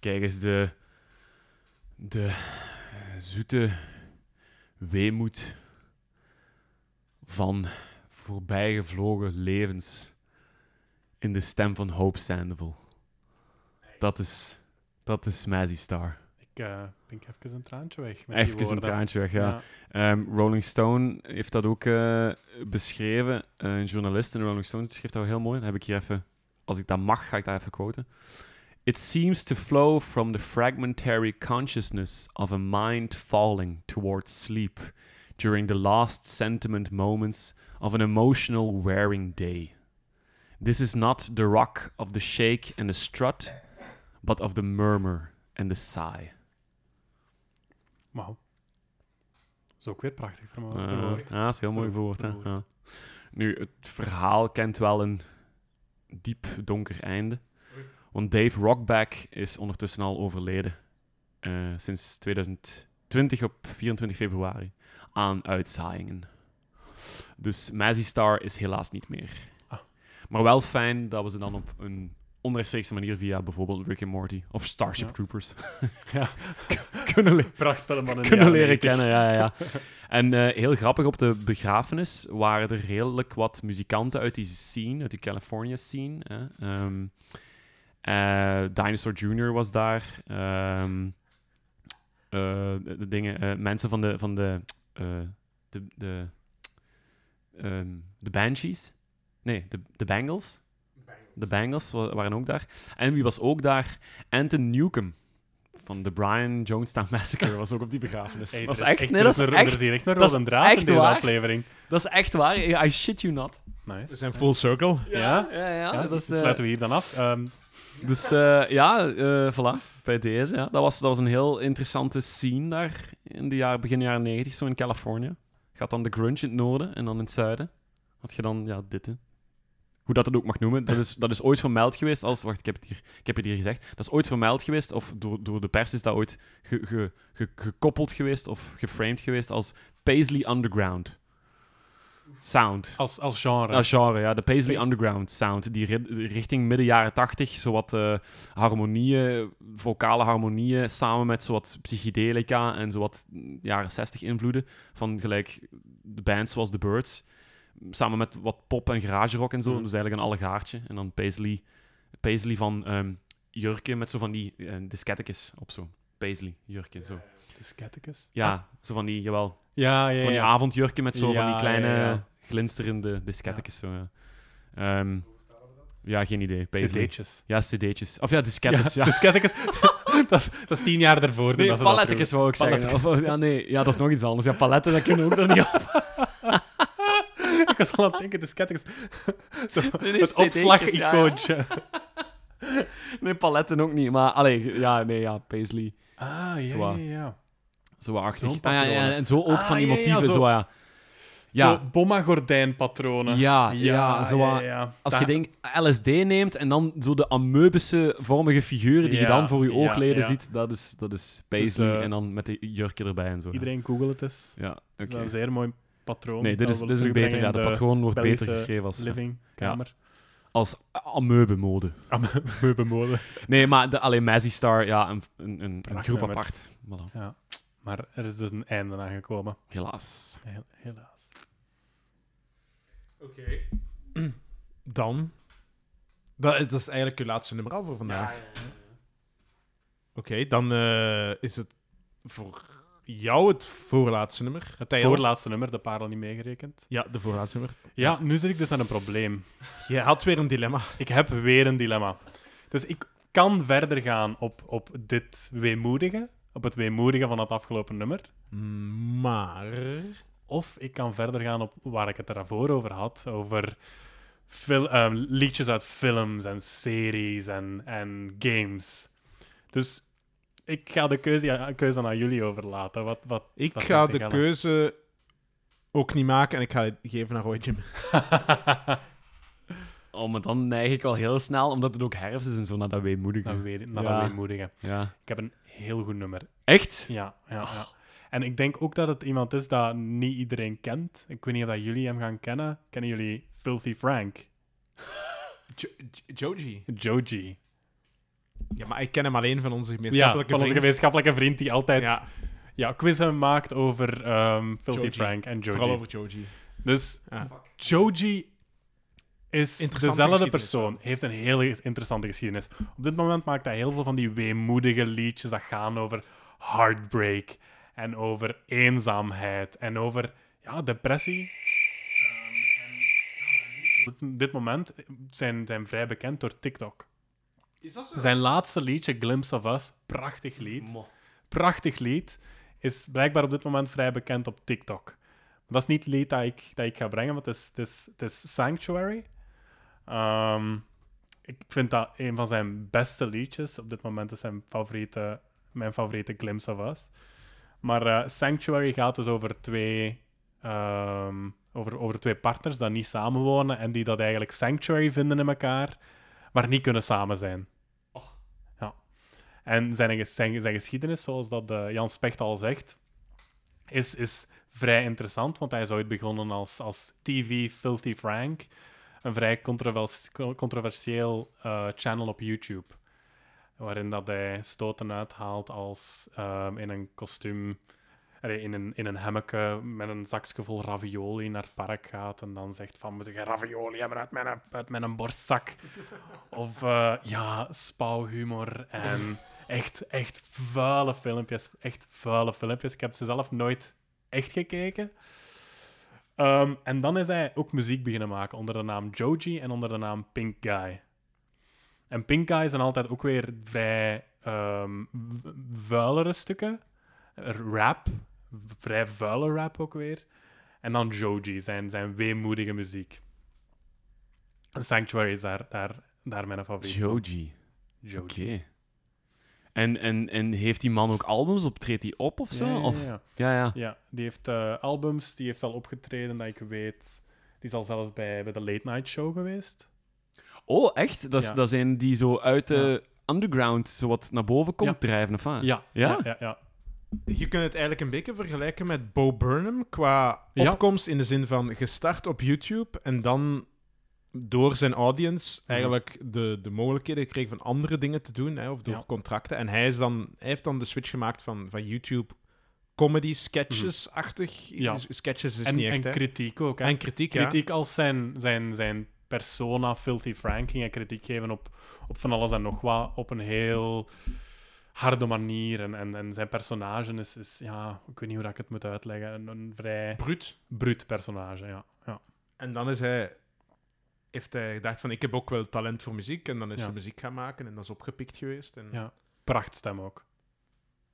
Kijk eens, de, de zoete weemoed van voorbijgevlogen levens in de stem van Hope Sandoval. Dat is, dat is Mazzy Star. Ik uh, denk even een traantje weg. Met die Even een traantje weg, ja. Ehm, Rolling Stone heeft dat ook eh, beschreven. een journalist in Rolling Stone schreef dat heel mooi. Dan heb ik hier even, als ik dat mag, ga ik dat even quoten. It seems to flow from the fragmentary consciousness of a mind falling towards sleep during the last sentiment moments of an emotional wearing day. This is not the rock of the shake and the strut, but of the murmur and the sigh. Wauw. Dat is ook weer prachtig verwoord. ja, dat is heel mooi Ver- verwoord. Hè? Ja. Nu, het verhaal kent wel een diep donker einde. Want Dave Rockback is ondertussen al overleden. eh, sinds 2020 op 24 februari. Aan uitzaaiingen. Dus Mazzy Star is helaas niet meer. Ah. Maar wel fijn dat we ze dan op een onrechtstreekse manier via bijvoorbeeld Rick and Morty of Starship Ja. Troopers Ja. kunnen, le- leren 90. kennen. Ja, ja, ja. En eh, heel grappig, op de begrafenis waren er redelijk wat muzikanten uit die scene, uit die California scene. Hè. Ehm, eh, Dinosaur Jr. was daar. Ehm, eh, de, de dingen, eh, mensen van de, van de, eh, de, de, ehm, de Banshees. Nee, de, de Bangles. De Bangles wa- waren ook daar. En wie was ook daar? Anton Newcomb. Van de Brian Jonestown Massacre was ook op die begrafenis. Hey, dat is echt, echt, nee, dat is er, er echt, direct een dat rode draad in deze waar. aflevering. dat is echt waar. I shit you not. Nice. We zijn full circle. Ja? ja, ja. Ja, dat is, eh, sluiten we hier dan af. Ehm, Dus eh, ja, eh voilà, bij deze. Ja. Dat, was, dat was een heel interessante scene daar in de jaar, begin jaren 90, zo in Californië. Gaat dan de grunge in het noorden en dan in het zuiden. Had je dan, ja, dit. Hoe dat het ook mag noemen. Dat is, dat is ooit vermeld geweest als... Wacht, ik heb, het hier, ik heb het hier gezegd. Dat is ooit vermeld geweest, of door, door de pers is dat ooit ge- ge- ge- gekoppeld geweest of geframed geweest als Paisley Underground sound. als, als genre. Als genre, ja. De Paisley Pa- Underground sound. Die ri- richting midden jaren tachtig, zowat eh harmonieën, vocale harmonieën, samen met zowat psychedelica en zowat mm, jaren 60 invloeden van gelijk de bands zoals The Birds. Samen met wat pop en garage rock en zo. Mm. Dus eigenlijk een allegaartje. En dan Paisley, Paisley van ehm jurken met zo van die uh, diskettekes op zo. Paisley jurken, zo. De Scatticus. Ja, zo van die, jawel. Ja, ja, Zo van die ja. avondjurken met zo van Ja, die ja, kleine ja. glinsterende diskettekes. Zo, ja. Ehm, ja, geen idee. Paisley. CD'tjes. Ja, cd'tjes. Of ja, diskettes. Ja, de Scatticus. dat, is- dat is tien jaar ervoor. Nee, dat doen. wou ik zeggen. Of, ja, nee, ja, dat is nog iets anders. Ja, paletten, dat kunnen we ook nog niet op. Ik was al aan het denken, de Scatticus. Zo, Nee, nee, het CD'tjes, ja, ja. opslag-icoontje. Nee, paletten ook niet. Maar, allee, ja, nee, ja, Paisley. Ah, ja, Zo, ja, ja. Zo achtig. Ah, ja, en zo ook Ah, van die ja, motieven, zo. zo, ja. Ja, Zo bomma-gordijnpatronen. Ja, ja, zo ja. als je denkt LSD neemt en dan zo de ameubische vormige figuren die je dan voor je oogleden ziet, dat is, dat is Paisley. eh, en dan met de jurken erbij en zo. Iedereen google het eens. Ja, Dat oké. is een zeer mooi patroon. Nee, dit dat is, dit is een beter. Ja, de patroon wordt beter geschreven als, livingkamer. Als ameubemode. Meubelmode. Nee, maar de, alleen Mazzy Star, ja, een, een, een, groep nummer. apart. Voilà. Maar er is dus een einde aan gekomen. Helaas. Helaas. Oké. Dan. Dat, is- dat is eigenlijk uw laatste nummer al voor vandaag. Oké, dan eh, is het voor jou het voorlaatste nummer. Het voorlaatste nummer, de parel niet meegerekend. Ja, de voorlaatste nummer. Ja, nu zit ik dus met een probleem. Je had weer een dilemma. Ik heb weer een dilemma. Dus ik kan verder gaan op, op dit weemoedige, op het weemoedige van het afgelopen nummer. Maar. Of ik kan verder gaan op waar ik het daarvoor over had, over fil- ehm, liedjes uit films en series en, en games. Dus ik ga de keuze, keuze aan jullie overlaten. Wat, wat, Ik wat ga de keuze ook niet maken en ik ga het geven naar Roy Jim. Oh, maar dan neig ik al heel snel, omdat het ook herfst is en zo, naar dat weemoedige. Dan weer, naar Ja. dat weemoedige. Ja. Ik heb een heel goed nummer. Echt? Ja, ja, ja. En ik denk ook dat het iemand is dat niet iedereen kent. Ik weet niet of dat jullie hem gaan kennen. Kennen jullie Filthy Frank? Jo- Jo- Joji. Joji. Ja, maar ik ken hem alleen van onze Ja, gemeenschappelijke van onze vriend. gemeenschappelijke vriend die altijd Ja, ja, quizzen maakt over ehm Filthy Joji. Frank en Joji. vooral over Joji. Dus Ja. Joji is dezelfde persoon. Heeft een hele interessante geschiedenis. Op dit moment maakt hij heel veel van die weemoedige liedjes dat gaan over heartbreak en over eenzaamheid en over ja, depressie. Ehm, en, ja, op dit moment zijn, zijn vrij bekend door TikTok. Is dat zo? Zijn laatste liedje, Glimpse of Us, prachtig lied prachtig lied. Is blijkbaar op dit moment vrij bekend op TikTok. Dat is niet het lied dat ik, dat ik ga brengen, want het is, het is, het is Sanctuary. Ehm, ik vind dat een van zijn beste liedjes. Op dit moment is zijn favoriete, mijn favoriete Glimpse of Us. Maar eh, Sanctuary gaat dus over twee, ehm, over, over twee partners die niet samenwonen en die dat eigenlijk sanctuary vinden in elkaar, maar niet kunnen samen zijn. Ja. En zijn, zijn, zijn geschiedenis, zoals dat eh, Jan Specht al zegt, is, is vrij interessant, want hij is ooit begonnen als, als TV Filthy Frank, een vrij controvers- controversieel eh, channel op YouTube, waarin dat hij stoten uithaalt als ehm, in een kostuum, in een, in een hemmeke met een zakje vol ravioli naar het park gaat en dan zegt van, moet ik ravioli hebben uit mijn, uit mijn borstzak? Of eh, ja, spouwhumor en echt, echt vuile filmpjes. Echt vuile filmpjes. Ik heb ze zelf nooit echt gekeken. Ehm, en dan is hij ook muziek beginnen maken onder de naam Joji en onder de naam Pink Guy. En Pink Guy zijn altijd ook weer vrij ehm, vuilere stukken. Rap. Vrij vuile rap ook weer. En dan Joji, zijn, zijn weemoedige muziek. Sanctuary is daar, daar, daar mijn favoriet. Joji. Joji. Oké. En, en, en heeft die man ook albums op? Treedt hij op of zo? Ja, ja, Of, ja. ja, ja. Die heeft eh, albums, die heeft al opgetreden, dat ik weet. Die is al zelfs bij, bij de Late Night Show geweest. Oh, echt? Dat, is- dat zijn die zo uit de underground zo wat naar boven komt drijven, of? Ja, Ja? ja, ja. Je kunt het eigenlijk een beetje vergelijken met Bo Burnham qua Ja. opkomst in de zin van gestart op YouTube en dan door zijn audience Mhm. eigenlijk de, de mogelijkheden kreeg van andere dingen te doen, hè, of door Ja. contracten. En hij, is dan, hij heeft dan de switch gemaakt van, van YouTube comedy sketches-achtig. Mhm. Ja. Sketches is En, niet echt, en hè. kritiek ook. Hè. En kritiek, ja. kritiek als zijn, zijn, zijn persona, Filthy Frank, ging hij kritiek geven op, op van alles en nog wat. Op een heel harde manier. En, en, en zijn personage is, is, ja, ik weet niet hoe dat ik het moet uitleggen, een, een vrij Bruut. bruut personage, ja. ja. En dan is hij, heeft hij gedacht van, ik heb ook wel talent voor muziek. En dan is Ja. hij muziek gaan maken en dat is opgepikt geweest. En... ja. Prachtstem ook.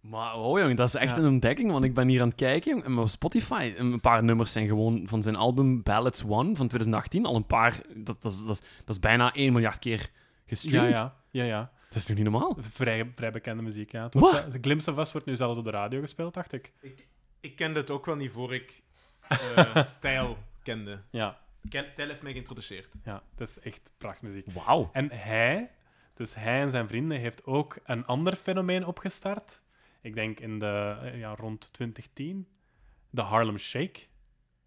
Maar oh jong, dat is echt Ja. een ontdekking, want ik ben hier aan het kijken jong, en op Spotify. Een paar nummers zijn gewoon van zijn album Ballads One van 2018. Al een paar, dat, dat, is- dat, is- dat is bijna 1 miljard keer Ja, gestreamd. ja, ja, ja. Dat is toch niet normaal? Vrij, vrij bekende muziek, ja. Het Wat? wordt, de Glimpse of Us wordt nu zelfs op de radio gespeeld, dacht ik. Ik kende het ook wel niet voor ik eh Tijl kende. Ja, Tijl heeft mij geïntroduceerd. ja. Dat is echt prachtmuziek. Wauw. En hij, dus hij en zijn vrienden, heeft ook een ander fenomeen opgestart. Ik denk in de, eh, ja, rond 2010. De Harlem Shake.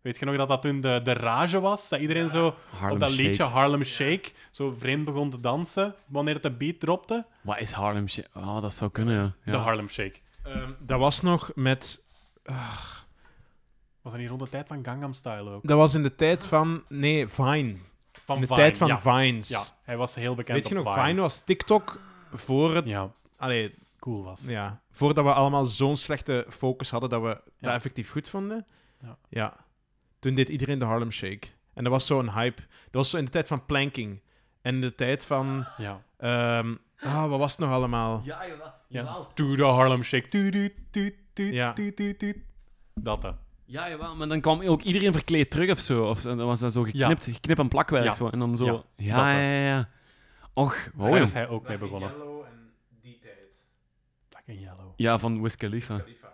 Weet je nog dat dat toen de, de rage was? Dat iedereen zo Harlem op dat Shake. liedje Harlem Shake zo vreemd begon te dansen wanneer het de beat dropte? Wat is Harlem Shake? Oh, dat zou kunnen, ja. ja. De Harlem Shake. Ehm, dat was nog met... Was dat niet rond de tijd van Gangnam Style ook? Dat was in de tijd van... Nee, Vine. Van in de Vine, tijd van ja. Vines. Ja, hij was heel bekend Weet je op nog, Vine. Was TikTok voor het... Ja, Allee, cool was. ja. Voordat we allemaal zo'n slechte focus hadden dat we dat effectief goed vonden. Ja. ja. Toen deed iedereen de Harlem Shake. En dat was zo'n hype. Dat was zo in de tijd van planking. En in de tijd van... Ja. ehm, ah, wat was het nog allemaal? Ja, jawel. ja. Doe de Harlem Shake. Ja. Dat, hè. Ja, jawel, maar dan kwam ook iedereen verkleed terug of zo. Of dan was dat zo geknipt, geknip en plakwerk. Ja. Zo. En dan zo... Ja, Ja, ja, ja, ja. Och, wow. Daar is hij ook mee begonnen. Yellow en die tijd. Black and Yellow. Ja, van Wiz Khalifa.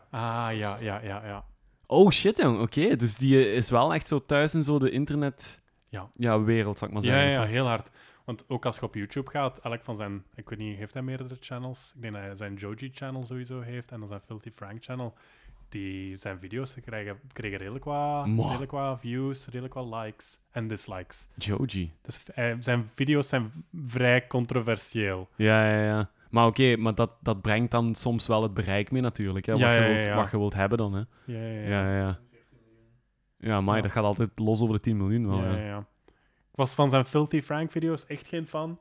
Ah, ja, ja, ja, ja. Oh shit, jong. Oké, dus die is wel echt zo thuis in zo de internet... Ja. Ja, wereld, zal ik maar zeggen. ja, ja, heel hard. Want ook als je op YouTube gaat, elk van zijn... Ik weet niet, heeft hij meerdere channels? Ik denk dat hij zijn Joji-channel sowieso heeft en dan zijn Filthy Frank-channel. Die zijn video's kregen, kregen redelijk, wat, Mwah. redelijk wat views, redelijk wat likes en dislikes. Joji. Dus eh, zijn video's zijn vrij controversieel. Ja, ja, ja. Maar oké, maar dat, dat brengt dan soms wel het bereik mee natuurlijk. Hè, wat, Ja, je ja, ja, wilt, wat je wilt hebben dan. Hè. Ja, ja, ja. Ja, ja, ja. Ja, maar dat gaat altijd los over de 10 miljoen wel. Ja, Ja, ja, ja. Ik was van zijn Filthy Frank video's echt geen fan.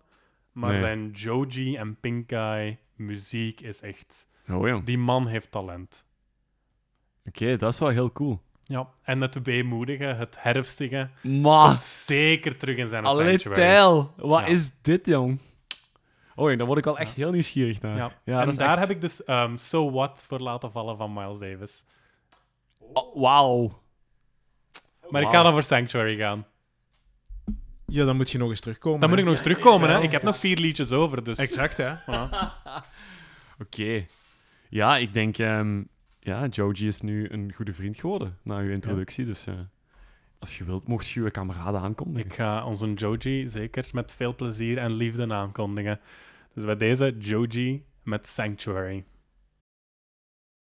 Maar Nee. zijn Joji en Pink Guy muziek is echt... Oh, ja. Oké, Die man heeft talent. dat is wel heel cool. Ja. En het weemoedige, het herfstige, Maar, zeker terug in zijn allee, sanctuary. tijl. Wat Ja. is dit, jong? Oh, daar word ik wel echt heel nieuwsgierig naar. Ja. Ja, en dat is daar echt- heb ik dus ehm, So What voor laten vallen van Miles Davis. Oh, Wauw. Maar ik Wauw. ga dan voor Sanctuary gaan. Ja, dan moet je nog eens terugkomen. Dan moet ik nog eens terugkomen, hè. Ja, Ik heb dus- nog vier liedjes over, dus... Exact, hè? Voilà. Oké. Ja, ik denk... ehm, ja, Joji is nu een goede vriend geworden na uw introductie. Dus eh, als je wilt, mocht je je kameraden aankondigen. Ik ga onze Joji zeker met veel plezier en liefde aankondigen. Dus bij deze Joji met Sanctuary.